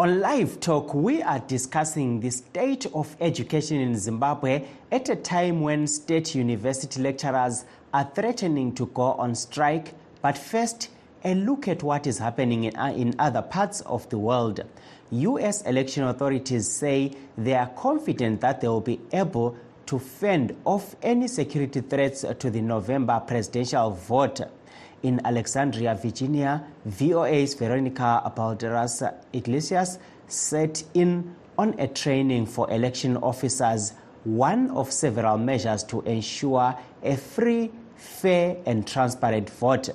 On Live Talk, we are discussing the state of education in Zimbabwe at a time when state university lecturers are threatening to go on strike. But first, a look at what is happening in, uh, in other parts of the world. U.S. election authorities say they are confident that they will be able to fend off any security threats to the November presidential vote. In Alexandria, Virginia, VOA's Veronica Balderas Iglesias set in on a training for election officers, one of several measures to ensure a free, fair, and transparent vote.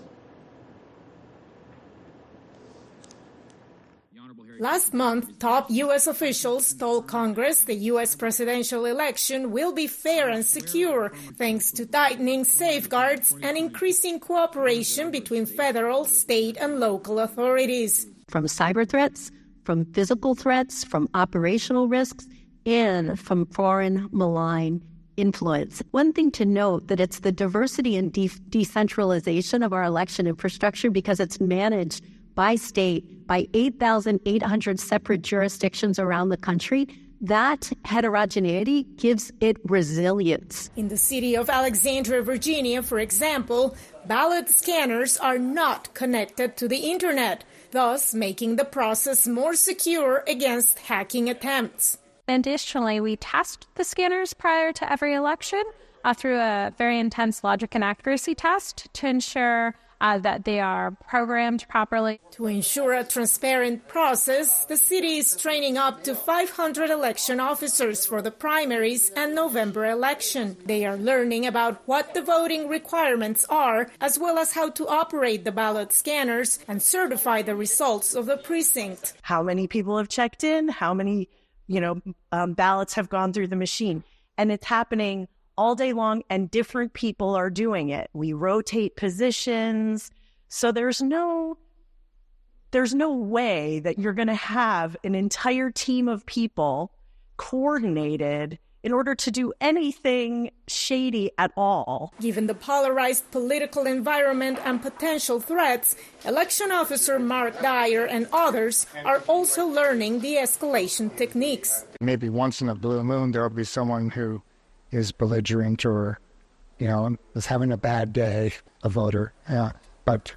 Last month, top U.S. officials told Congress the U.S. presidential election will be fair and secure thanks to tightening safeguards and increasing cooperation between federal, state, and local authorities. From cyber threats, from physical threats, from operational risks, and from foreign malign influence. One thing to note that it's the diversity and de- decentralization of our election infrastructure because it's managed by state by 8,800 separate jurisdictions around the country, that heterogeneity gives it resilience. In the city of Alexandria, Virginia, for example, ballot scanners are not connected to the internet, thus making the process more secure against hacking attempts. Additionally, we test the scanners prior to every election uh, through a very intense logic and accuracy test to ensure uh, that they are programmed properly. To ensure a transparent process, the city is training up to 500 election officers for the primaries and November election. They are learning about what the voting requirements are, as well as how to operate the ballot scanners and certify the results of the precinct. How many people have checked in? How many, you know, um, ballots have gone through the machine? And it's happening all day long and different people are doing it. We rotate positions. So there's no there's no way that you're going to have an entire team of people coordinated in order to do anything shady at all. Given the polarized political environment and potential threats, election officer Mark Dyer and others are also learning de escalation techniques. Maybe once in a blue moon, there will be someone who is belligerent or, you know, is having a bad day, a voter. Yeah. But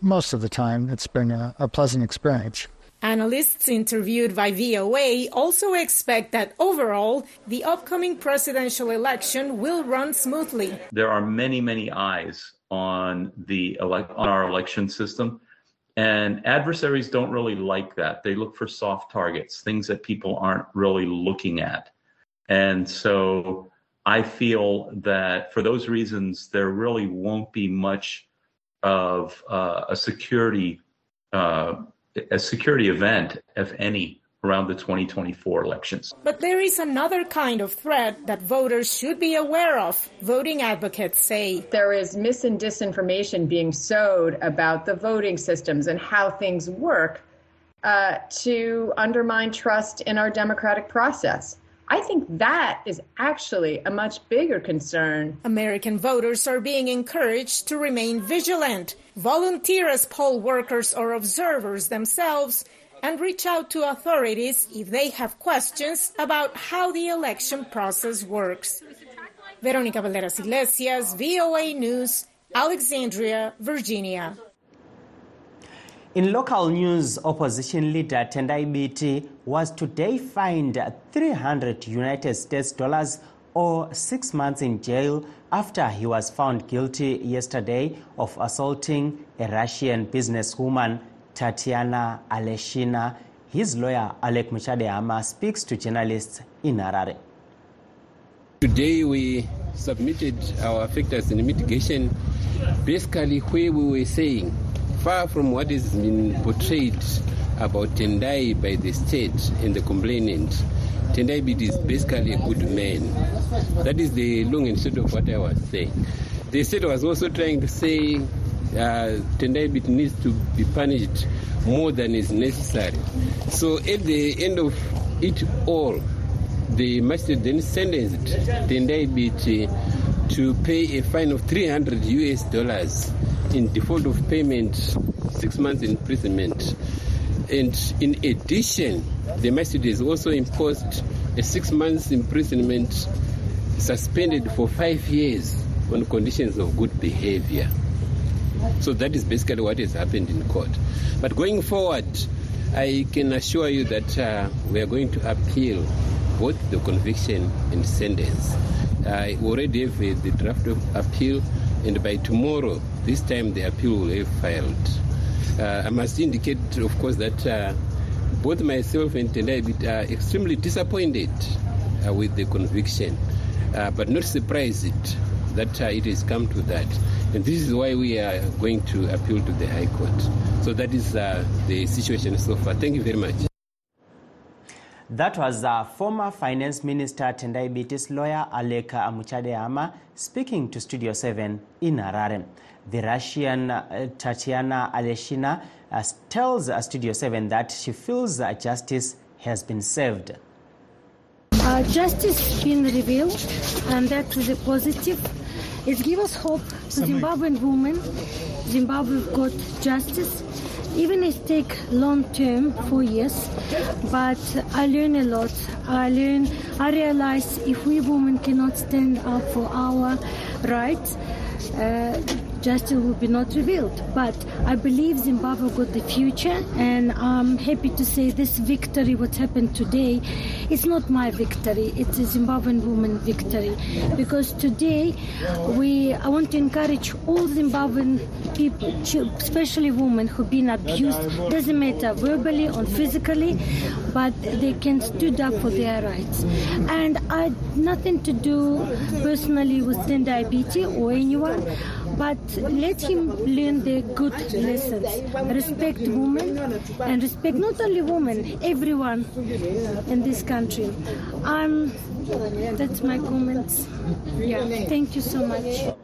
most of the time, it's been a, a pleasant experience. Analysts interviewed by VOA also expect that overall, the upcoming presidential election will run smoothly. There are many, many eyes on the elect on our election system. And adversaries don't really like that. They look for soft targets, things that people aren't really looking at. And so I feel that for those reasons, there really won't be much of uh, a security uh, a security event, if any, around the 2024 elections. But there is another kind of threat that voters should be aware of, voting advocates say. There is mis and disinformation being sowed about the voting systems and how things work uh, to undermine trust in our democratic process. I think that is actually a much bigger concern. American voters are being encouraged to remain vigilant, volunteer as poll workers or observers themselves, and reach out to authorities if they have questions about how the election process works. Veronica Balderas Iglesias, VOA News, Alexandria, Virginia. In local news, opposition leader Tendai Biti was today fined 300 United States dollars or six months in jail after he was found guilty yesterday of assaulting a Russian businesswoman, Tatiana Aleshina. His lawyer, Alec Muchadehama, speaks to journalists in Harare. Today we submitted our factors in mitigation, basically where we were saying far from what has been portrayed about Tendai by the state and the complainant. Tendai Biti is basically a good man. That is the long and short of what I was saying. The state was also trying to say uh, Tendai Biti needs to be punished more than is necessary. So at the end of it all, the magistrate then sentenced Tendai Biti to pay a fine of 300 US dollars in default of payment, six months imprisonment. And in addition, the has also imposed a six months imprisonment suspended for five years on conditions of good behavior. So that is basically what has happened in court. But going forward, I can assure you that uh, we are going to appeal both the conviction and sentence. I already have uh, the draft of appeal, and by tomorrow, this time the appeal will have filed. Uh, I must indicate, of course, that uh, both myself and Tendai are extremely disappointed uh, with the conviction, uh, but not surprised that uh, it has come to that. And this is why we are going to appeal to the High Court. So that is uh, the situation so far. Thank you very much. That was uh, former Finance Minister Tendai Biti's lawyer Alec Muchadehama speaking to Studio 7 in Harare. The Russian uh, Tatiana Aleshina uh, tells uh, Studio 7 that she feels uh, justice has been served. Uh, justice been revealed, and that is a positive. It gives us hope to Zimbabwean women. Zimbabwe got justice. Even it take long term, four years, but I learn a lot. I learn, I realize if we women cannot stand up for our rights, uh, justice will be not revealed. But I believe Zimbabwe got the future, and I'm happy to say this victory, what happened today, it's not my victory. It's a Zimbabwean woman victory, because today we, I want to encourage all Zimbabwean people, especially women who've been abused. Doesn't matter verbally or physically, but they can stood up for their rights. And I nothing to do personally with Tendai Biti or anyone but let him learn the good lessons. Respect women and respect not only women, everyone in this country. Um, that's my comments. Yeah, thank you so much.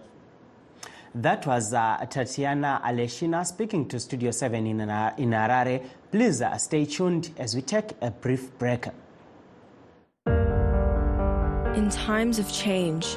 That was uh, Tatiana Aleshina speaking to Studio 7 in, in Harare. Please uh, stay tuned as we take a brief break. In times of change,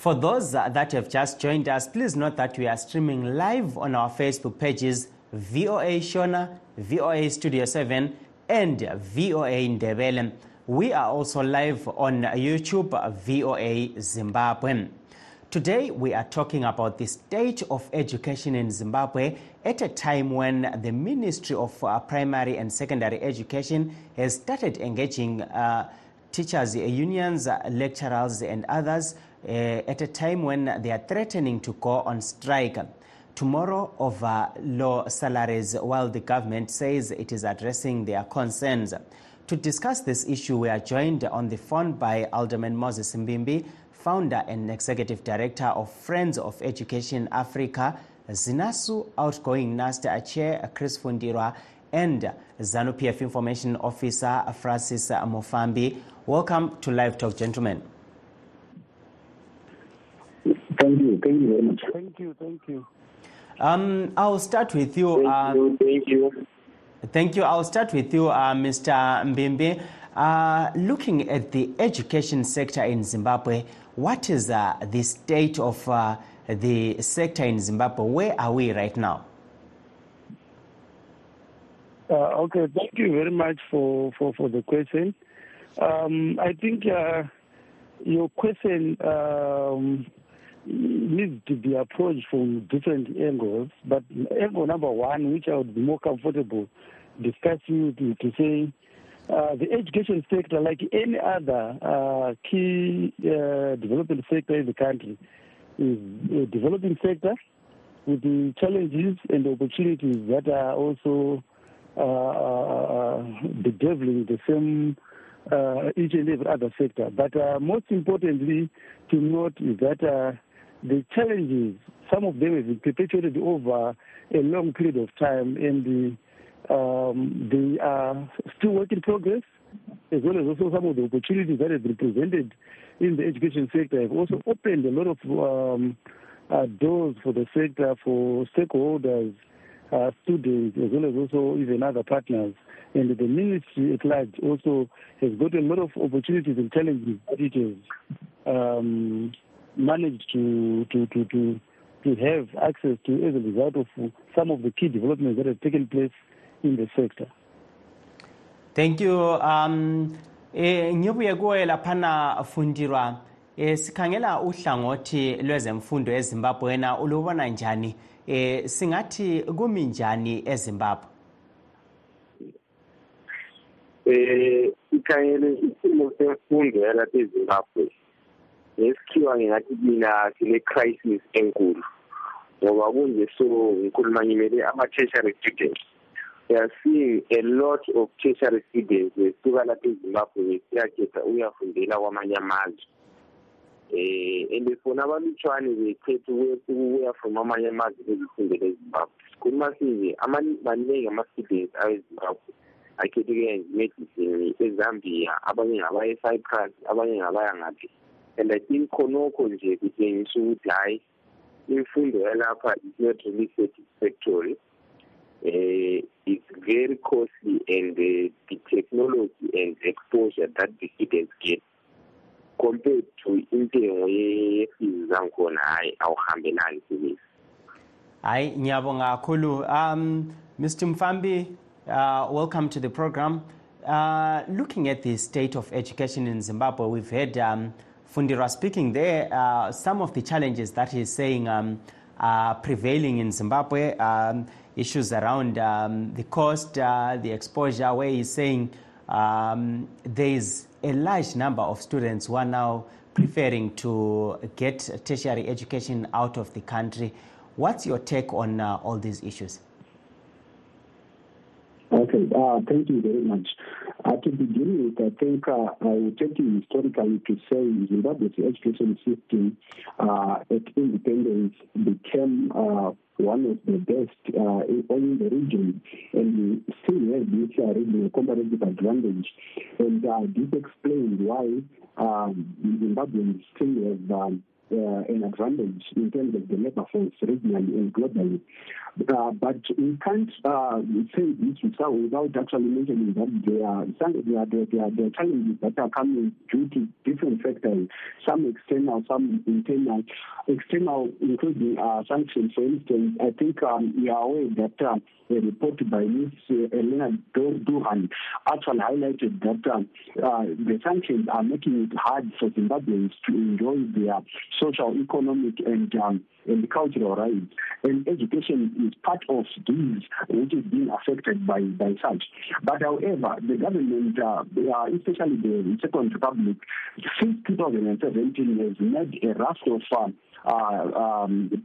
For those uh, that have just joined us, please note that we are streaming live on our Facebook pages VOA Shona, VOA Studio 7, and VOA Ndebele. We are also live on YouTube, VOA Zimbabwe. Today, we are talking about the state of education in Zimbabwe at a time when the Ministry of uh, Primary and Secondary Education has started engaging uh, teachers' unions, uh, lecturers, and others uh, Eh, at a time when they are threatening to go on strike tomorrow over low salaries while the government says it is addressing their concerns. To discuss this issue, we are joined on the phone by Alderman Moses Mbimbi, founder and executive director of Friends of Education Africa, Zinasu outgoing NASTA chair Chris Fundirwa, and ZANU PF information officer Francis Mofambi. Welcome to Live Talk, gentlemen. Thank you. Thank you very much. Thank you. Thank you. Um, I'll start with you. Thank um, you. Thank you. Thank you. I'll start with you, uh, Mr. Mbimbi. Uh, looking at the education sector in Zimbabwe, what is uh, the state of uh, the sector in Zimbabwe? Where are we right now? Uh, okay, thank you very much for, for, for the question. Um, I think uh, your question um, needs to be approached from different angles, but angle number one, which I would be more comfortable discussing, to, to say uh, the education sector, like any other uh, key uh, development sector in the country, is a developing sector with the challenges and opportunities that are also uh, bedeviling the same uh, each and every other sector. But uh, most importantly to note is that uh, the challenges, some of them have been perpetuated over a long period of time, and the, um, they are still work in progress, as well as also some of the opportunities that have been presented in the education sector have also opened a lot of um, uh, doors for the sector, for stakeholders, uh, students, as well as also even other partners. And the ministry at large also has got a lot of opportunities and challenges um, managed to, to, to, to, to have access to as a result of some of the key developments that have taken place in the sector. Thank you. Um, eh, ngibuye kuwe laphana fundirwa eh, sikhangela uhlangothi lwezemfundo ezimbabwe na ulubona njani eh singathi kumi njani ezimbabwe eh ikhangele isimo semfundo yalapha ezimbabwe ngesikhiwa ngingathi mina sine-crisis enkulu ngoba kunje so ngikhuluma ngimele ama-tertiary students. We are seeing a lot of tertiary students besuka lapha ezimbabwe besiyakhetha ukuyafundela kwamanye amazwe. Eh and fona abalutshwane bekhetha ukuya from amanye amazwe bezifundela ezimbabwe. Sikhuluma sinje maningi ama-students awezimbabwe akhethe ukuya medicine ezambia abanye ngabaya ecyprus abanye ngabaya ngaphi. And i think khonokho nje kutshengisa ukuthi hhayi imfundo yalapha is not really satisfactory. Uh, it's very costly and uh, the technology and exposure that the students get compared to intengo yefees zangikhona hhayi awuhambelani sebisi hayi ngiyabonga kakhulu. Um mr mfambi uh, welcome to the program. Uh, looking at the state of education in zimbabwe we've heard um, fundira speaking there uh, some of the challenges that he's saying um, are prevailing in zimbabwe um, issues around um, the cost uh, the exposure where he's saying um, there is a large number of students who are now preferring to get tertiary education out of the country. What's your take on uh, all these issues? Uh, thank you very much. Uh, to begin with, I think uh, I will take you historically to say Zimbabwe's education system uh, at independence became uh, one of the best uh, in, in the region, and we still have this uh, regional comparative advantage. And uh, this explains why um, Zimbabweans still have um, uh, an advantage in terms of the labor force regionally and globally. Uh, but we can't uh, say this without, actually mentioning that there are, some, there, are, there, are, there are challenges that are coming due to different factors, some external, some internal. External, including uh, sanctions, for instance, I think um, we are aware that uh, a report by Ms. Alena Douhan actually highlighted that uh, uh, the sanctions are making it hard for Zimbabweans to enjoy their social, economic, and um, and cultural rights. And education is part of these which is being affected by, by such. But however, the government, uh, especially the Second Republic, since 2017 has made a raft of uh, um,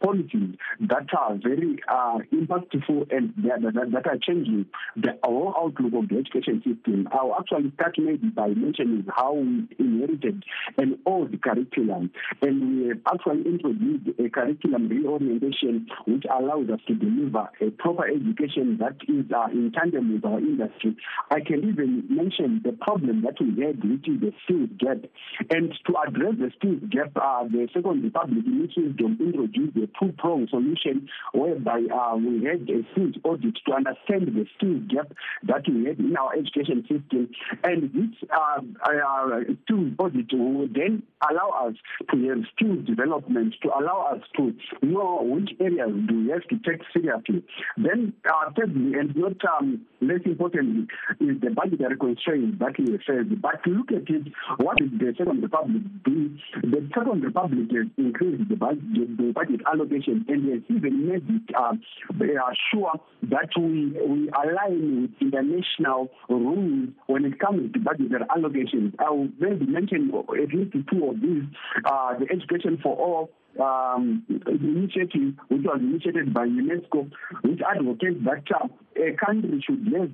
policies that are very uh, impactful and that, that, that, are changing the whole outlook of the education system. I'll actually start maybe by mentioning how we inherited an old curriculum and we have actually introduced a curriculum reorientation which allows us to deliver a proper education that is uh, in tandem with our industry. I can even mention the problem that we had, which is the skills gap. And to address the skills gap, uh, the second Republic in its wisdom introduced a two-pronged solution whereby uh, we had a skills audit to understand the skills gap that we had in our education system. And this uh, uh, skills audit will then allow us to have skills development, to allow us to know which areas do we have to take seriously. Then, uh, thirdly, and not um, less importantly, is the budgetary constraints that we face. But look at it, what is the Second Republic do? The Second Republic has increased the budget, the budget allocation and has even made it uh, sure that we, we align with international rules when it comes to budgetary allocations. I will maybe mention at least two of these. Uh, the Education for All um, initiative, which was initiated by UNESCO, which advocates that uh, a country should have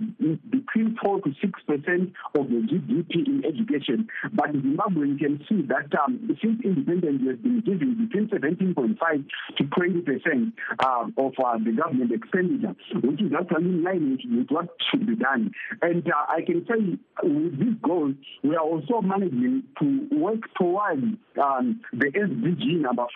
between 4 to 6 percent of the GDP in education. But in Zimbabwe, can see that um, since independence, has been giving between 17.5 to 20 percent uh, of uh, the government expenditure, which is actually in line with, what should be done. And uh, I can say with this goal, we are also managing to work towards um, the SDG number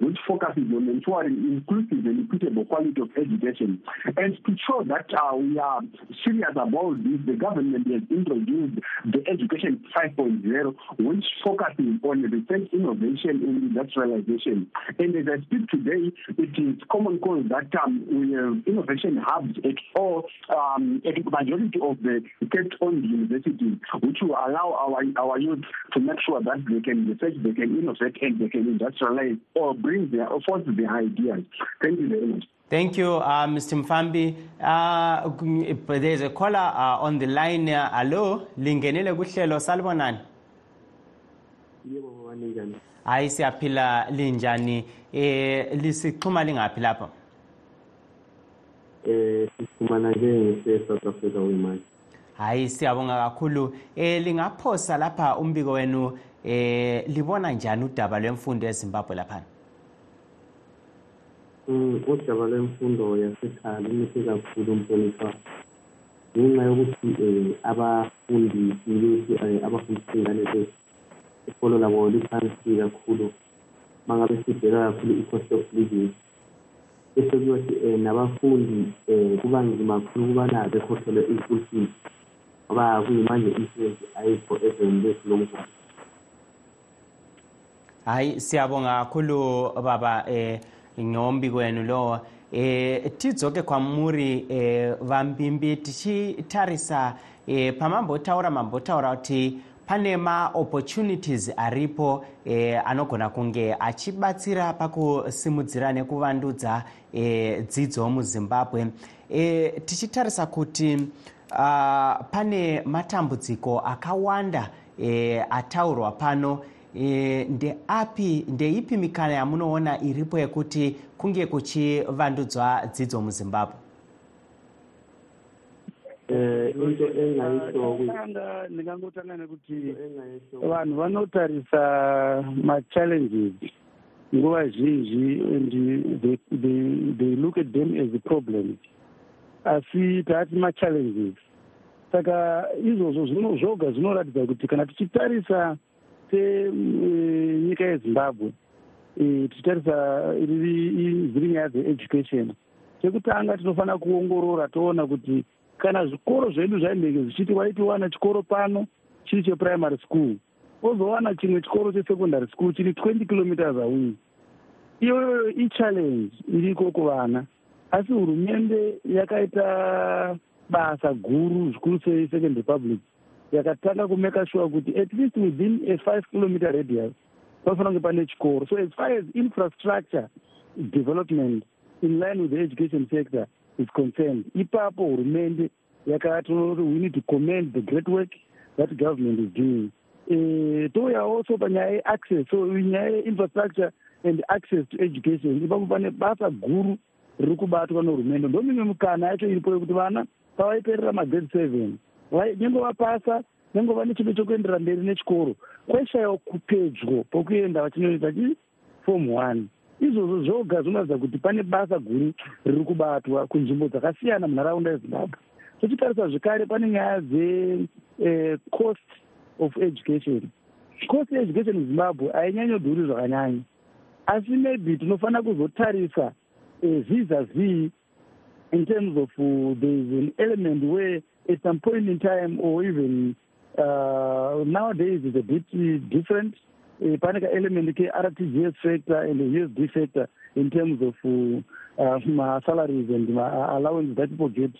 which focuses on ensuring inclusive and equitable quality of education. And to show that uh, we are serious about this, the government has introduced the Education 5.0, which focuses on research, innovation, and industrialization. And as I speak today, it is common cause that um, we have innovation hubs at all, um, at the majority of the state-owned universities, which will allow our, our youth to make sure that they can research, they can innovate, and they can industrialize or bring their, or force their ideas. Thank you very much. Thank you, uh, Mr. Mfambi. Uh, there's a caller uh, on the line. Uh, hello, lingenile kuhlelo salibonani. yebo baba ninjani Hayi siyaphila linjani? Eh lisixhuma lingaphi lapha? eh sifumana nje ngise-south africa wemanje Hayi siyabonga kakhulu. Eh lingaphosa lapha umbiko wenu eh libona njani udaba lwemfundo eZimbabwe lapha? Udaba lwemfundo yasekhaya lumihle kakhulu mhlonishwa ngenxa yokuthi um abafundisi bethu um abafundisa iy'ngane zethu ikolo labo liphansi kakhulu uma ngabe sibheka kakhulu i-cost of living bese kuyothi um nabafundi um kuba nzima kakhulu ukubana bekhokhelwe i-school fees ngoba kuyimanje i-insurance ayikho ezweni lethu lomgwaqo Hayi siyabonga kakhulu baba eh ngombiko wenu lo eh tidzoke kwamuri eh vambimbi tichitarisa eh pamambotaura mambotaura kuti pane maopportunities aripo eh, anogona kunge achibatsira pakusimudzira nekuvandudza eh, dzidzo muzimbabwe. Eh, tichitarisa kuti uh, pane matambudziko akawanda eh, ataurwa pano e, ndeapi ndeipi mikana yamunoona iripo yekuti kunge kuchivandudzwa dzidzo muzimbabwe? Um into engayisho Ndinganga- ndingangotanga nekuti vanhu vanotarisa machallenges. Nguva zhinji and they, they, they look at them as a problem asi taati machallenges. Saka izvozvo zvino zvoga zvinoratidza kuti kana tichitarisa senyika yezimbabwe eh, tichitarisa dziri nyaya dzeeducation. Chekutanga tinofanira kuongorora toona kuti kana zvikoro zvedu zvainenge zvichiti waiti wana chikoro pano chiri cheprimary school wozowana chimwe chikoro chesecondary school chiri 20 kilometers away. Iyoyo ichallenge iriko kuvana. Asi hurumende yakaita basa guru zvikuru sei second republic yakatanga kumeka sure kuti at least within a five kilometer radius panofanira kunge pane chikoro. So as far as infrastructure development in line with the education sector is concerned ipapo hurumende yakatoona kuti we need to commend the great work that government is doing. Eh, touya also panyaya yeaccess so nyaya yeinfrastructure and access to education. Ipapo pane basa guru riri kubatwa nehurumende ndomimwe mikana yacho iripo yekuti vana pavaiperera magrade seven nyange vapasa nyange vane chido chokuenderera mberi nechikoro. Kwaishayiwa kupedyo pokuenda vachinoita chi? Form one. Izvozvo zvoga zvinoratidza kuti pane basa guru riri kubatwa kunzvimbo dzakasiyana munharaunda yezimbabwe. Tochitarisa zvekare pane nyaya dzecost of education. Cost yeeducation muzimbabwe hainyanyodhuri zvakanyanya. Asi maybe tinofanira kuzotarisa uh, visa v in terms of uh, there's an element where at some point in time or even uh, nowadays is a bit different. Uh, pane ka-element ke-rtgs factor and the usd factor in terms of uh, ma-salaries and ma-allowance that people get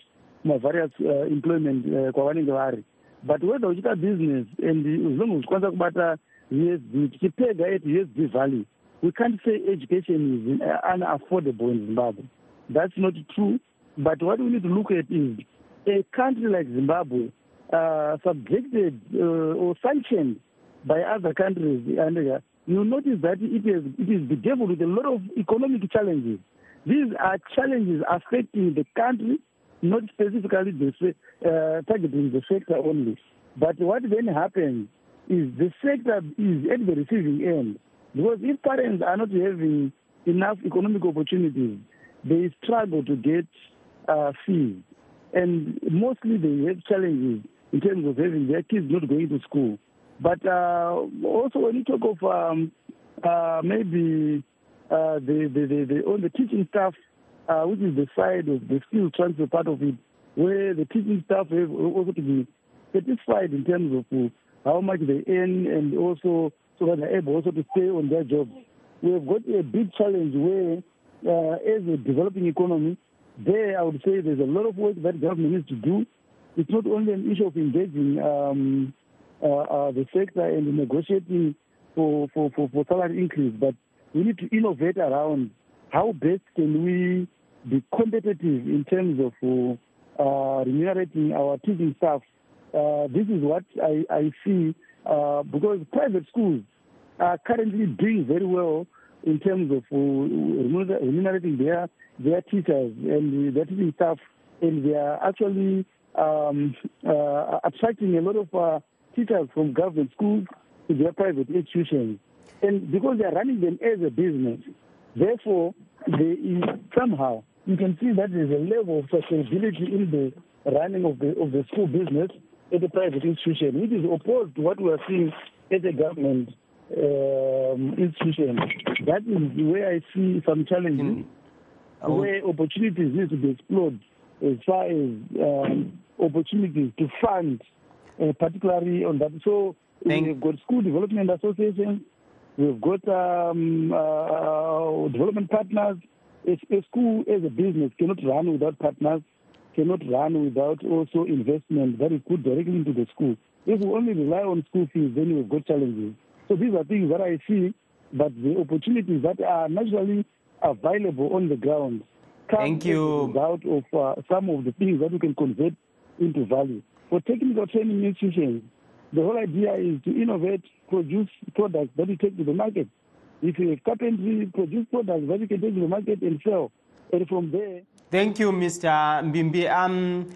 ma-various uh, employment uh, kwavanenge vari but whether uchiita business and as uchikwanisa kubata usd tichipega at usd value. We can't say education is uh, unaffordable in zimbabwe. That's not true. But what we need to look at is a country like zimbabwe uh, subjected uh, or sanctioned by other countries and you notice that it is, it is bedeviled with a lot of economic challenges these are challenges affecting the country not specifically the, uh, targeting the sector only. But what then happens is the sector is at the receiving end. Because if parents are not having enough economic opportunities, they struggle to get uh, fees. And mostly they have challenges in terms of having their kids not going to school. But uh, also when you talk of um, uh, maybe uh, the, the, the, the, on the teaching staff uh, which is the side of the skill transfer part of it, where the teaching staff have also to be satisfied in terms of uh, how much they earn and also so that they're able also to stay on their jobs. We have got a big challenge where, uh, as a developing economy, there I would say there's a lot of work that government needs to do. It's not only an issue of engaging um, uh, uh, the sector and negotiating for, for, for, for salary increase, but we need to innovate around how best can we be competitive in terms of uh, remunerating our teaching staff. Uh, this is what I, I see uh, because private schools are currently doing very well in terms of uh, remunerating their their teachers and their teaching staff, and they are actually um, uh, attracting a lot of uh, teachers from government schools to their private institutions. And because they are running them as a business, therefore, there is somehow you can see that there's a level of sustainability in the running of the of the school business at a private institution, which is opposed to what we are seeing at a government um, institution. That is where I see some challenges, where opportunities need to be explored as far as um, opportunities to fund, uh, particularly on that. So Thank we've got school development associations, we've got um, uh, development partners, a, a school as a business cannot run without partners, cannot run without also investment that is put directly into the school. If we only rely on school fees, then we've got challenges. So these are things that I see, but the opportunities that are naturally available on the ground come Thank you. result of uh, some of the things that we can convert into value. For technical training institutions, the whole idea is to innovate, produce products that we take to the market if you carpentry produce products that you can take to the market and sell. And from there. Thank you, Mr. Mbimbi. Um,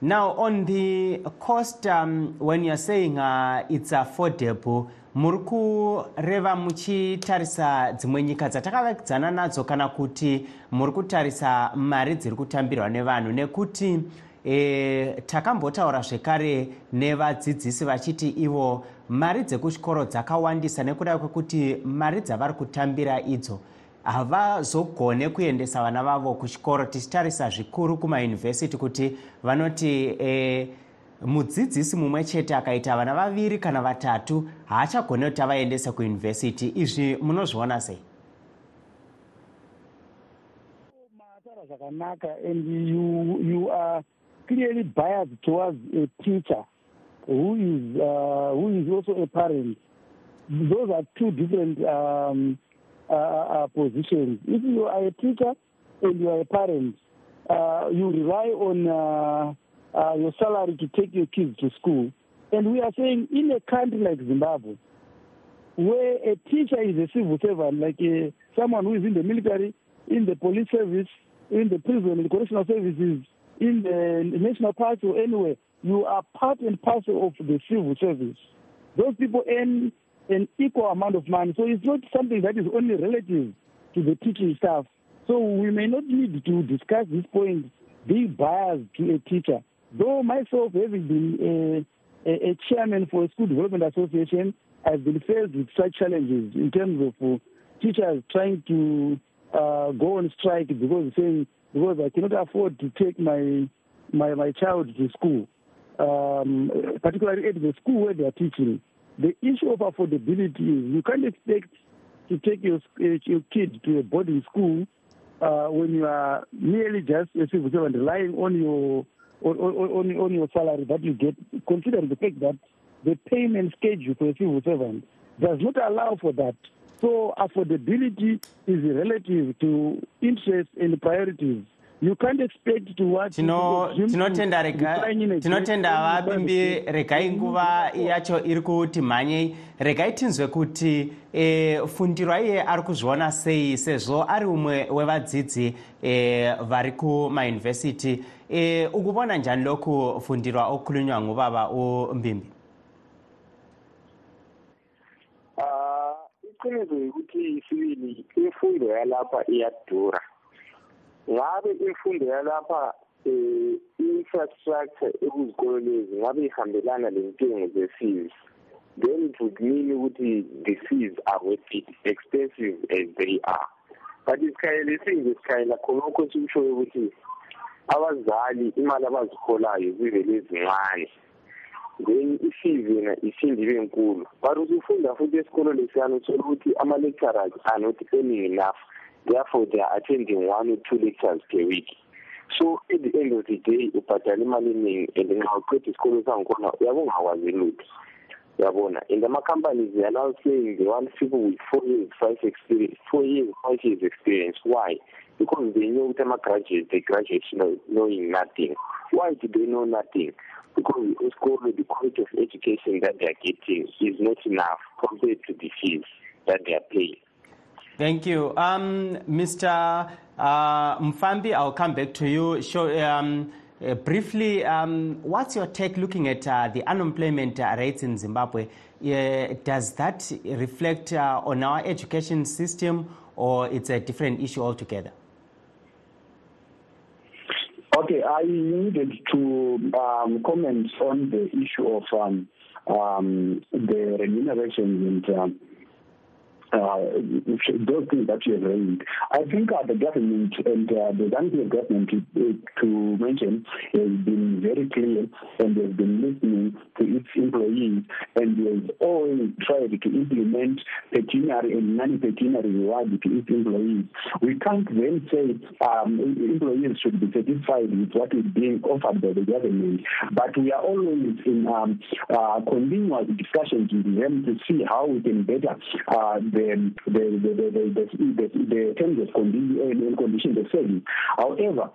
now, on the cost, um, when you're saying uh, it's affordable, muri kureva muchitarisa dzimwe nyika dzatakavakidzana nadzo kana kuti muri kutarisa mari dziri kutambirwa nevanhu. Nekuti e, takambotaura zvekare nevadzidzisi vachiti ivo mari dzekuchikoro dzakawandisa nekuda kwekuti mari dzavari kutambira idzo havazogone kuendesa vana vavo kuchikoro tichitarisa zvikuru kumayunivhesiti kuti vanoti e, mudzidzisi mumwe chete akaita vana vaviri kana vatatu haachagone kuti avaendese kuyunivhesiti izvi munozviona sei matara zvakanaka and you, you are clearly biased towards a teacher who is uh, who is also a parent. Those are two different um, uh, uh, positions. If you are a teacher and you are a parent, uh, you rely on uh, uh, your salary to take your kids to school. And we are saying in a country like Zimbabwe, where a teacher is a civil servant, like a, someone who is in the military, in the police service, in the prison, in the correctional services, in the national park or anywhere, you are part and parcel of the civil service. Those people earn an equal amount of money. So it's not something that is only relative to the teaching staff. So we may not need to discuss this point being biased to a teacher. Though myself, having been a, a, a chairman for a school development association, I've been faced with such challenges in terms of uh, teachers trying to uh, go on strike because saying because I cannot afford to take my my, my child to school, um, particularly at the school where they are teaching. The issue of affordability is you can't expect to take your, your kid to a boarding school uh, when you are merely just a civil servant relying on your on, on, on your salary that you get, considering the fact that the payment schedule for a civil servant does not allow for that. So affordability is relative to interest and priorities. You can't expect to watch tinotenda vabimbi regai nguva yacho iri kuti mhanyei regai tinzwe kuti e, fundiro iye ari kuzviona sei sezvo ari umwe wevadzidzi e, vari kumayunivhesiti e, ukuvona njani lokufundirwa okukhulunywa ngubaba umbimbi? Iqiniso yikuthi sibili imfundo yalapha iyadura ngabe imfundo yalapha um i-infrastructure ekuzikolo lezi ngabe ihambelana lentengo ze-fees? Then it would mean ukuthi the fees are worth it expensive as they are. But isikhayela esinje sikhayela khonokho sikushoyo ukuthi abazali imali abaziholayo zivele ezincane then i-fees yena iphinde ibe nkulu. But usufunda futhi esikolo lesiyana uthola ukuthi ama-lecturers are not earning enough. Therefore they are attending one or two lectures per week. So at the end of the day ubhadala imali eningi and nxa uqeda isikolo sangikhona uyabe ungakwazi lutho uyabona. And ama-companies they are now saying they want people with four years five experience four years five years experience. Why? Because they know ukuthi ama-graduates they graduate knowing nothing. Why do they know nothing? Because esikolo the quality of education that they are getting is not enough compared to the fees that they are paying Thank you. Um, Mr. Uh, Mfambi, I'll come back to you. Show, um, uh, briefly, um, what's your take looking at uh, the unemployment rates in Zimbabwe? does that reflect uh, on our education system or it's a different issue altogether? Okay, I needed to um, comment on the issue of um, um, the remuneration and um, uh, those things that you have raised. I think uh, the government and uh, the Zambia government, to, to mention, has been very clear and has been listening to its employees and has always tried to implement pecuniary and non-pecuniary reward to its employees. We can't then say um, employees should be satisfied with what is being offered by the government, but we are always in um, uh, continuous discussions with them to see how we can better uh, the the the the the, the, the, the terms of condition uh, and conditions of service. However,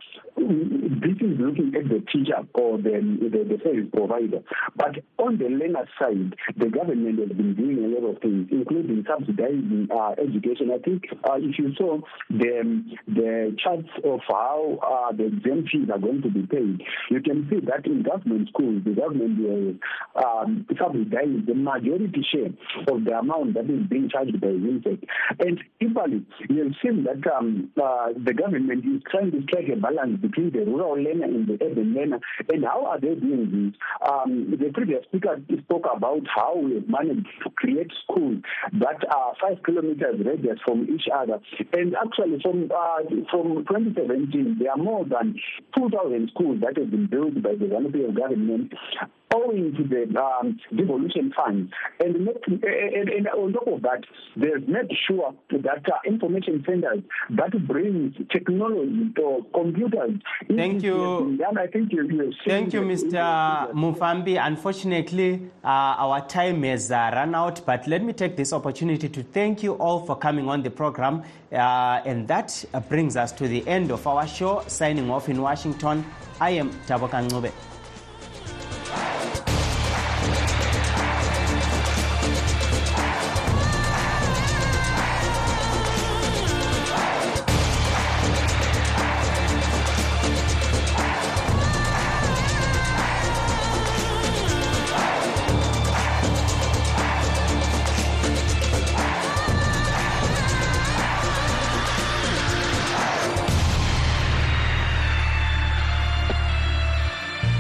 this is looking at the teacher or the, the the service provider. But on the learner side, the government has been doing a lot of things, including subsidizing uh, education. I think uh, if you saw the the charts of how uh, the exam fees are going to be paid, you can see that in government schools, the government will um, subsidize the majority share of the amount that is being charged by ZIMSEC. And equally, you have seen that um, uh, the government is trying to strike a balance the rural learner and the urban learner. And how are they doing this? Um, the previous speaker spoke about how we have managed to create schools that are five kilometers radius from each other. And actually, from uh, from 2017, there are more than 2,000 schools that have been built by the Zambian government owing to the um, devolution fund. And, and, and, on top of that, they've made sure that uh, information centers that brings technology or computers. Thank you. I think you, you Thank you, Mr. Mufambi. Unfortunately, uh, our time has uh, run out, but let me take this opportunity to thank you all for coming on the program. Uh, and that brings us to the end of our show. Signing off in Washington, I am Taboka Ngube.